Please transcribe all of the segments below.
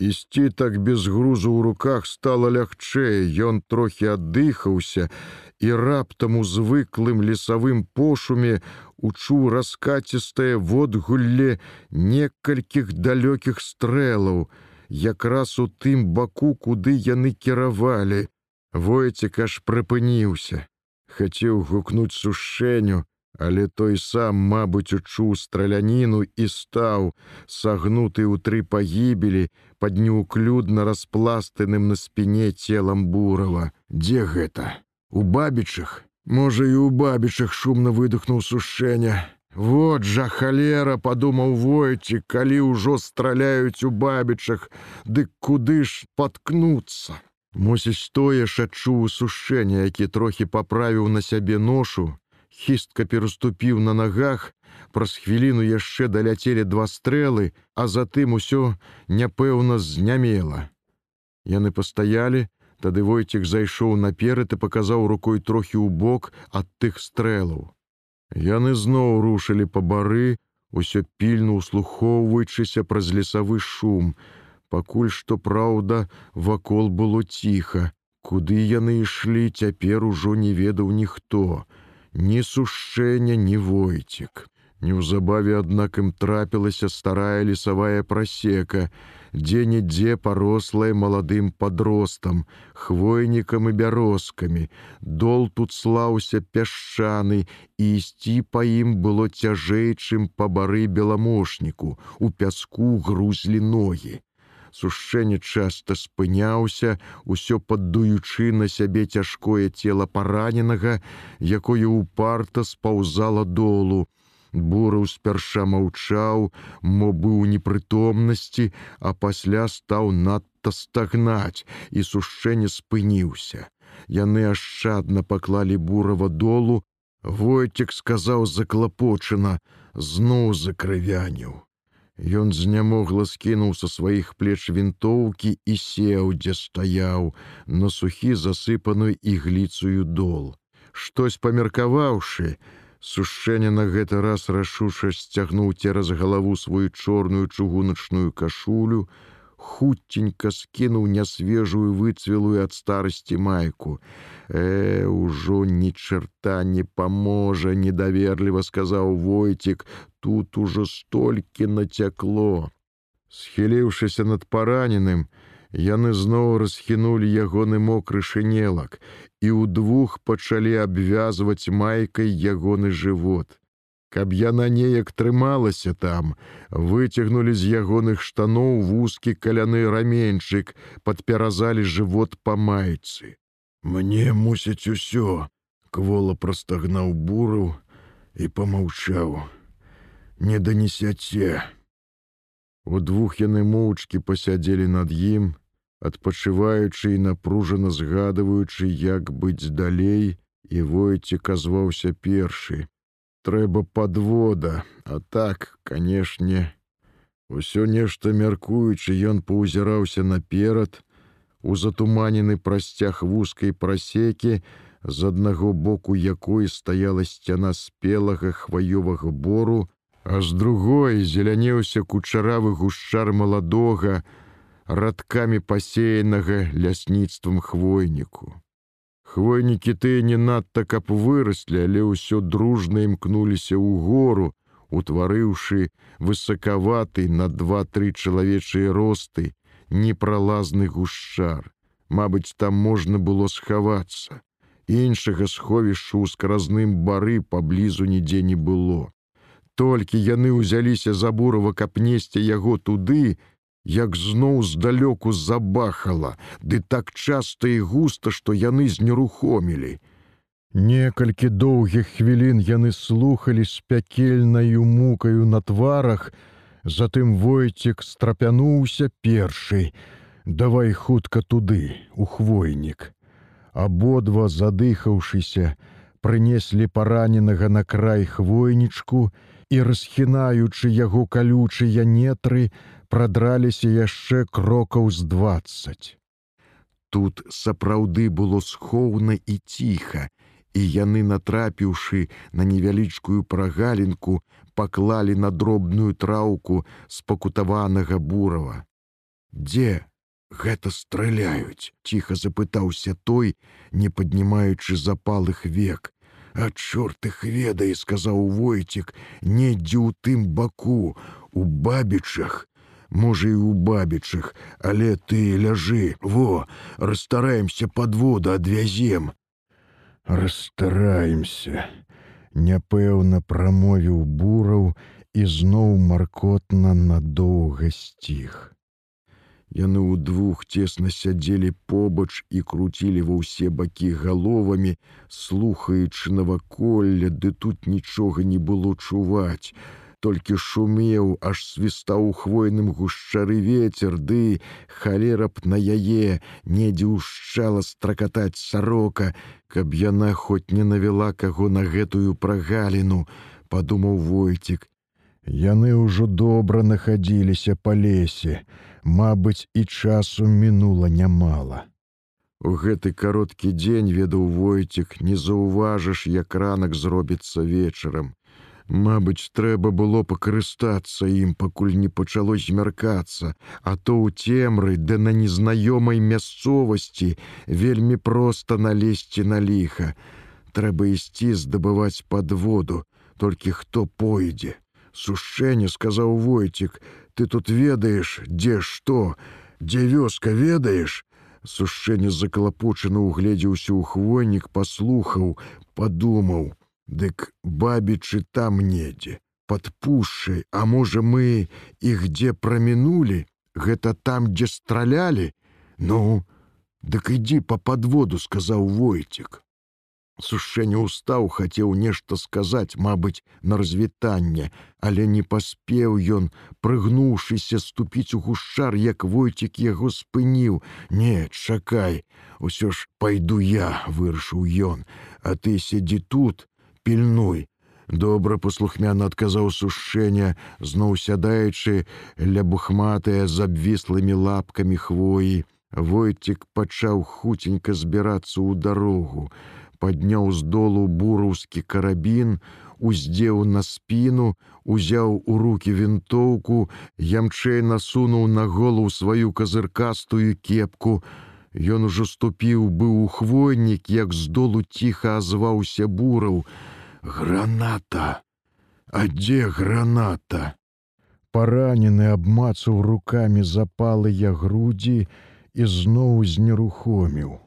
Ісці так без грузу ў руках стала лягчэй, Ён трохі аддыхаўся і раптам у звыклым лесавым пошуме учуў раскацістае водгулле некалькіх далёкіх стрэлаў, якраз у тым баку, куды яны кіравалі. Войцек аж прыпыніўся, хацеў гукнуць сушэню, Але той сам, мабыць, учуў страляніну і стаў, сагнуты ў тры пагібелі, пад неуклюдна распластаным на спіне целам бурава. Дзе гэта? У бабічах, Можа, і ў бабічах шумна выдохнуў сушэня. Вот жа халера, падумаў войці, калі ўжо страляюць у бабічах, дык куды ж паткнуцца. Мусіць тое ж адчуў сушэння, які трохі паправіў на сябе ношу, хістка пераступіў на нагах, праз хвіліну яшчэ даляцелі два стрэлы, а затым усё няпэўна знямела. Яны пастаялі, тады войцек зайшоў наперад і паказаў рукой трохі ў бок ад тых стрэлаў. Яны зноў рушылі па бары, усё пільна услухоўваючыся праз лесавы шум. Пакуль што праўда, вакол было ціха, куды яны ішлі, цяпер ужо не ведаў ніхто ні сушэння ні войцік. Неўзабаве, аднак ім трапілася старая лесавая прасека, дзе-нідзе парослая маладым падростам, хвойнікам і бярозкамі. Дол тут слаўся пясчаны, і ісці па ім было цяжэй, чым па бары беламошніку, у пяску грузлі ногі сушэнне часта спыняўся, усё паддуючы на сябе цяжкое цела параненага, якое ўпарта спаўзала долу. Бураў спярша маўчаў, мо быў непрытомнасці, а пасля стаў надта стагнаць, і сушэнне спыніўся. Яны ашчадна паклалі бурава долу, Войцек сказаў заклапочана, зноў закрывяніў. Ён знямогла скінуў са сваіх плеч вінтоўкі і сеў, дзе стаяў, на сухі засыпаную ігліцую дол. Штось памеркаваўшы, сушэнне на гэты раз рашуша сцягнуў цераз галаву сваю чорную чыгуначную кашулю, хутенька скінуў нясвежую выцвелую ад старасці майку. Э, ўжо ні чарта не паможа, недаверліва сказаў войцік, тут ужо столькі нацякло. Схіліўшыся над параненым, яны зноў расхінулі ягоны мокры шынелак і ўдвух пачалі абвязваць майкай ягоны жывот каб яна неяк трымалася там, выцягнулі з ягоных штаноў вузкі каляны раменьчык, падпяразалі жывот па майцы. Мне мусіць усё, квола прастагнаў буру і помаўчаў: Не данесяце. Удвух яны моўчкі пасядзелі над ім, адпачываючы і напружана згадваючы, як быць далей, і войце казваўся першы трэба подвода, а так, канешне, усё нешта мяркуючы, ён паўзіраўся наперад, у затуманены прасцяг вузкай прасекі, з аднаго боку якой стаяла сцяна спелага хваёвага бору, а з другой зелянеўся кучаравы гушчар маладога, радкамі пасеянага лясніцтвам хвойніку. Хвойнікі тыя не надта каб выраслі, але ўсё дружна імкнуліся ў гору, утварыўшы высакаваты на два-тры чалавечыя росты, непралазны гушчар. Мабыць, там можна было схавацца. Іншага сховішча ў скразным бары паблізу нідзе не было. Толькі яны ўзяліся за бурава, каб несці яго туды, як зноў здалёку забахала, ды так часта і густа, што яны знерухомілі. Некалькі доўгіх хвілін яны слухали з пякельнаю мукаю на тварах, затым войцек страпянуўся першый: давай хутка туды, у хвойнік. Абодва задыхаўшыся, прынеслі параненага на край хвойнічку і расхінаючы яго калючыя нетры, прадраліся яшчэ крокаў з двадцать. Тут сапраўды было схоўна і ціха, і яны, натрапіўшы на невялічкую прагалінку, паклалі на дробную траўку спакутаванага бурава. дзе гэта страляюць ціха запытаўся той не паднімаючы запалых век а чорт их ведае сказаў войцік недзе ў тым баку у бабічах можа і ў бабічах але ты ляжы во расстараемся под воду адвязем расстараемся няпэўна прамовіў бураў і зноў маркотна надоўга сціх Яны ўдвух цесна сядзелі побач і круцілі ва ўсе бакі галовамі, слухаючы наваколля, ды тут нічога не было чуваць. Толькі шумеў, аж свістаў хвойным гушчары ветер, ды халера б на яе недзе ўшчала стракатаць сарока, каб яна хоць не навяла каго на гэтую прагаліну, падумаў войцік. Яны ўжо добра нахадзіліся па лесе мабыць, і часу мінула нямала. У гэты кароткі дзень ведаў войцік, не заўважыш, як ранак зробіцца вечарам. Мабыць, трэба было пакарыстацца ім, пакуль не пачало змяркацца, а то ў цемры, ды на незнаёмай мясцовасці вельмі проста налезці на ліха. Трэба ісці здабываць пад воду, толькі хто пойдзе. Сушэнне сказаў войцік, ты тут ведаеш, дзе што, дзе вёска ведаеш, сушэнне закалапучана угледзеўся ў хвойнік, паслухаў, падумаў: Дык бабічы там недзе, под пушай, а можа мы іх дзе прамінулі, гэта там, дзе стралялі, Ну, дык ідзі па падводу, сказаў войцік. Сушэнне ўстаў, хацеў нешта сказаць, мабыць, на развітанне, але не паспеў ён, прыгнуўшыся ступіць у гушчар, як войцік яго спыніў. Не, чакай, усё ж пайду я, вырашыў ён, а ты сядзі тут, пільнуй. Добра паслухмяна адказаў сушэння, зноў сядаючы ля бухматыя з абвіслымі лапкамі хвоі. Войцік пачаў хуценька збірацца ў дарогу падняў з долу бураўскі карабін, уздзеў на спіну, узяў у руки вінтоўку, ямчэй насунуў на голову сваю казыркастую кепку. Ён ужо ступіў быў у хвойнік, як з долу ціха азваўся бураў: Граната! А дзе граната? Паранены абмацаў рукамі запалыя грудзі і зноў знерухоміў.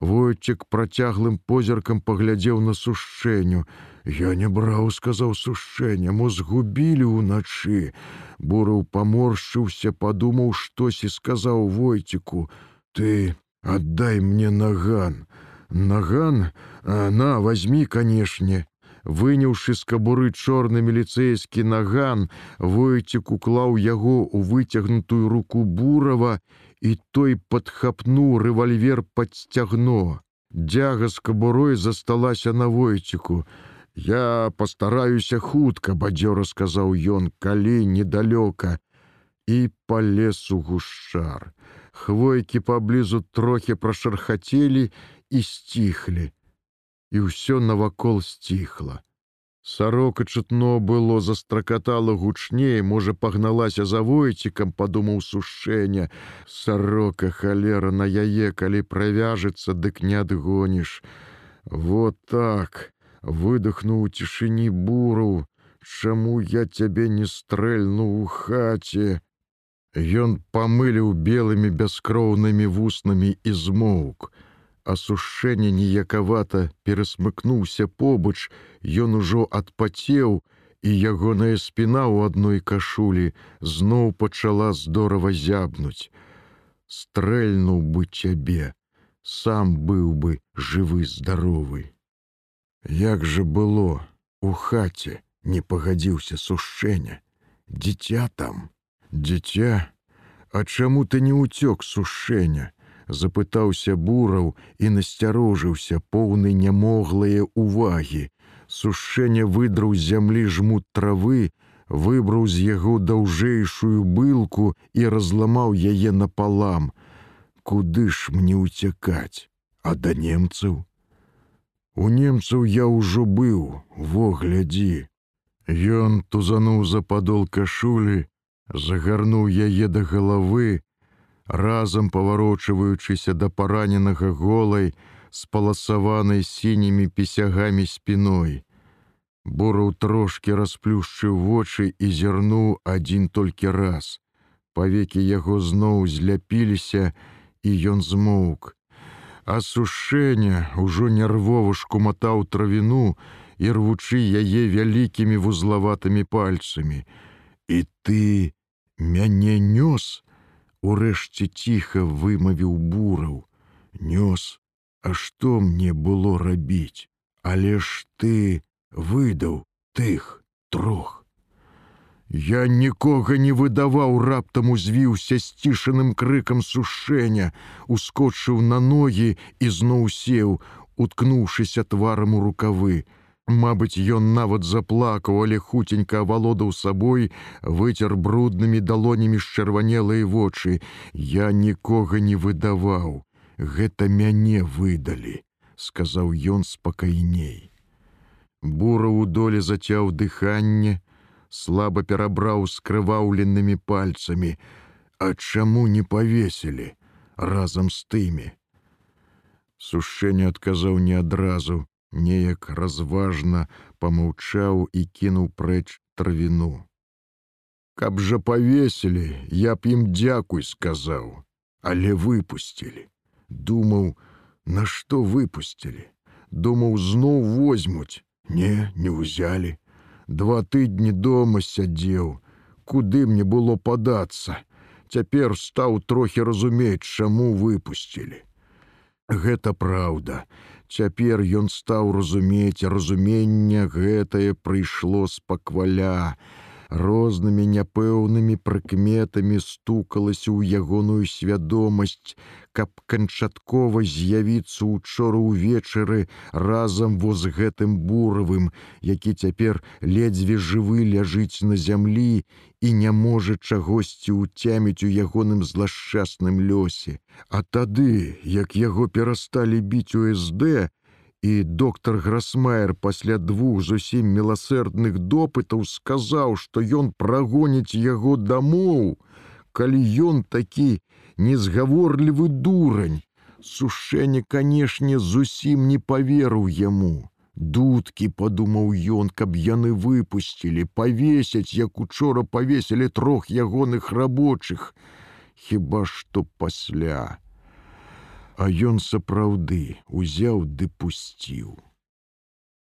Войцік працяглым позіркам паглядзеў на сушэнню. Я не браў, сказаў сушэння, мо згубілі ўначы. Бураў паморшчыўся, падумаў штось і сказаў войціку: « Ты аддай мне наган. Наган, а, на, возьми, канешне. Выняўшы з кабуры чорны міліцэйскі наган, войцік уклаў яго ў выцягнутую руку бурава і той падхапнуў рэвальвер пад сцягно. Дзяга з кабурой засталася на войціку. Я пастараюся хутка, бадзёра сказаў ён, калі недалёка і па лесу гушчар. Хвойкі паблізу трохі прашархацелі і сціхлі. І ўсё навакол сціхла. Сарока чутно было застракатала гучней, можа пагналася за войцікам, падумаў сушэння. Сарока халера на яе, калі правяжецца, дык не адгоніш. Вот так, выдохнуў цішыні буру, Чаму я цябе не стрэльну ў хаце? Ён памыліў белымі бяскроўнымі вуснамі і змоўк асушэнне ніякавата перасмыкнуўся побач, ён ужо адпацеў, і ягоная спіна ў адной кашулі зноў пачала здорава зябнуць. Стрэльнуў бы цябе, сам быў бы жывы здаровы. Як жа было у хаце не пагадзіўся сушэння, дзіця там, дзіця, А чаму ты не ўцёк сушэння? Запытаўся бураў і насцярожыўся поўны нямоглыя увагі. Сушэнне выдраў зямлі жмут травы, выбраў з яго даўжэйшую былку і разламаў яе напалам. Куды ж мне ўцякаць, а да немцаў? У немцаў я ўжо быў, во глядзі. Ён тузануў за падол кашулі, загарнуў яе да галавы, разам паварочваючыся да параненага голай, спаласаванай сінімі пісягамі спіной. Бораў трошки расплюшчыў вочы і зірнуў адзін толькі раз. Павекі яго зноў зляпіліся, і ён змоўк. Асушэнне ўжо нервова шкуматаў травіну і рвучы яе вялікімі вузлаватымі пальцамі. І ты мяне нёс, Урэшце ціха вымавіў бураў, нёс, А што мне было рабіць, Але ж ты, выдаў тых трох. Я нікога не выдаваў раптам узвіўся сцішаным крыкам сушэння, ускочыў на ногі і зноў сеў, уткнуўшыся тварам у рукавы. Мабыць, ён нават заплакаў, але хуценька авалодаў сабой, выцер бруднымі далонямі шчырванелыя вочы. Я нікога не выдаваў. Гэта мяне выдалі, сказаў ён спакайней. Бура ў доле зацяў дыханне, слаба перабраў скрываўленымі пальцамі, А чаму не павесілі разам з тымі. Сушэнне адказаў не адразу, неяк разважна помаўчаў і кінуў прэч травіну. Каб жа павесілі, я б ім дзякуй сказаў, але выпусцілі. Думаў, нашто выпусцілі, думаў зноў возьмуць, Не, не ўзялі. Два тыдні дома сядзеў, куды мне было падацца. Цяпер стаў трохі разумець, чаму выпусцілі. Гэта праўда. Цяпер ён стаў разумець, разумення гэтае прыйшло з пакваля рознымі няпэўнымі прыкметамі стукалася ў ягоную свядомасць, каб канчаткова з'явіцца учора ўвечары разам во з гэтым буравым, які цяпер ледзьве жывы ляжыць на зямлі і не можа чагосьці ўцяміць у ягоным злашчасным лёсе. А тады, як яго перасталі біць у СД, і доктор Грасмайер пасля двух зусім міласэрдных допытаў сказаў, што ён прагоніць яго дамоў, калі ён такі незгаворлівы дурань. Сушэнне, канешне, зусім не паверыў яму. Дудкі падумаў ён, каб яны выпусцілі, павесяць, як учора павесілі трох ягоных рабочых, хіба што пасля. А ён сапраўды узяў ды пусціў.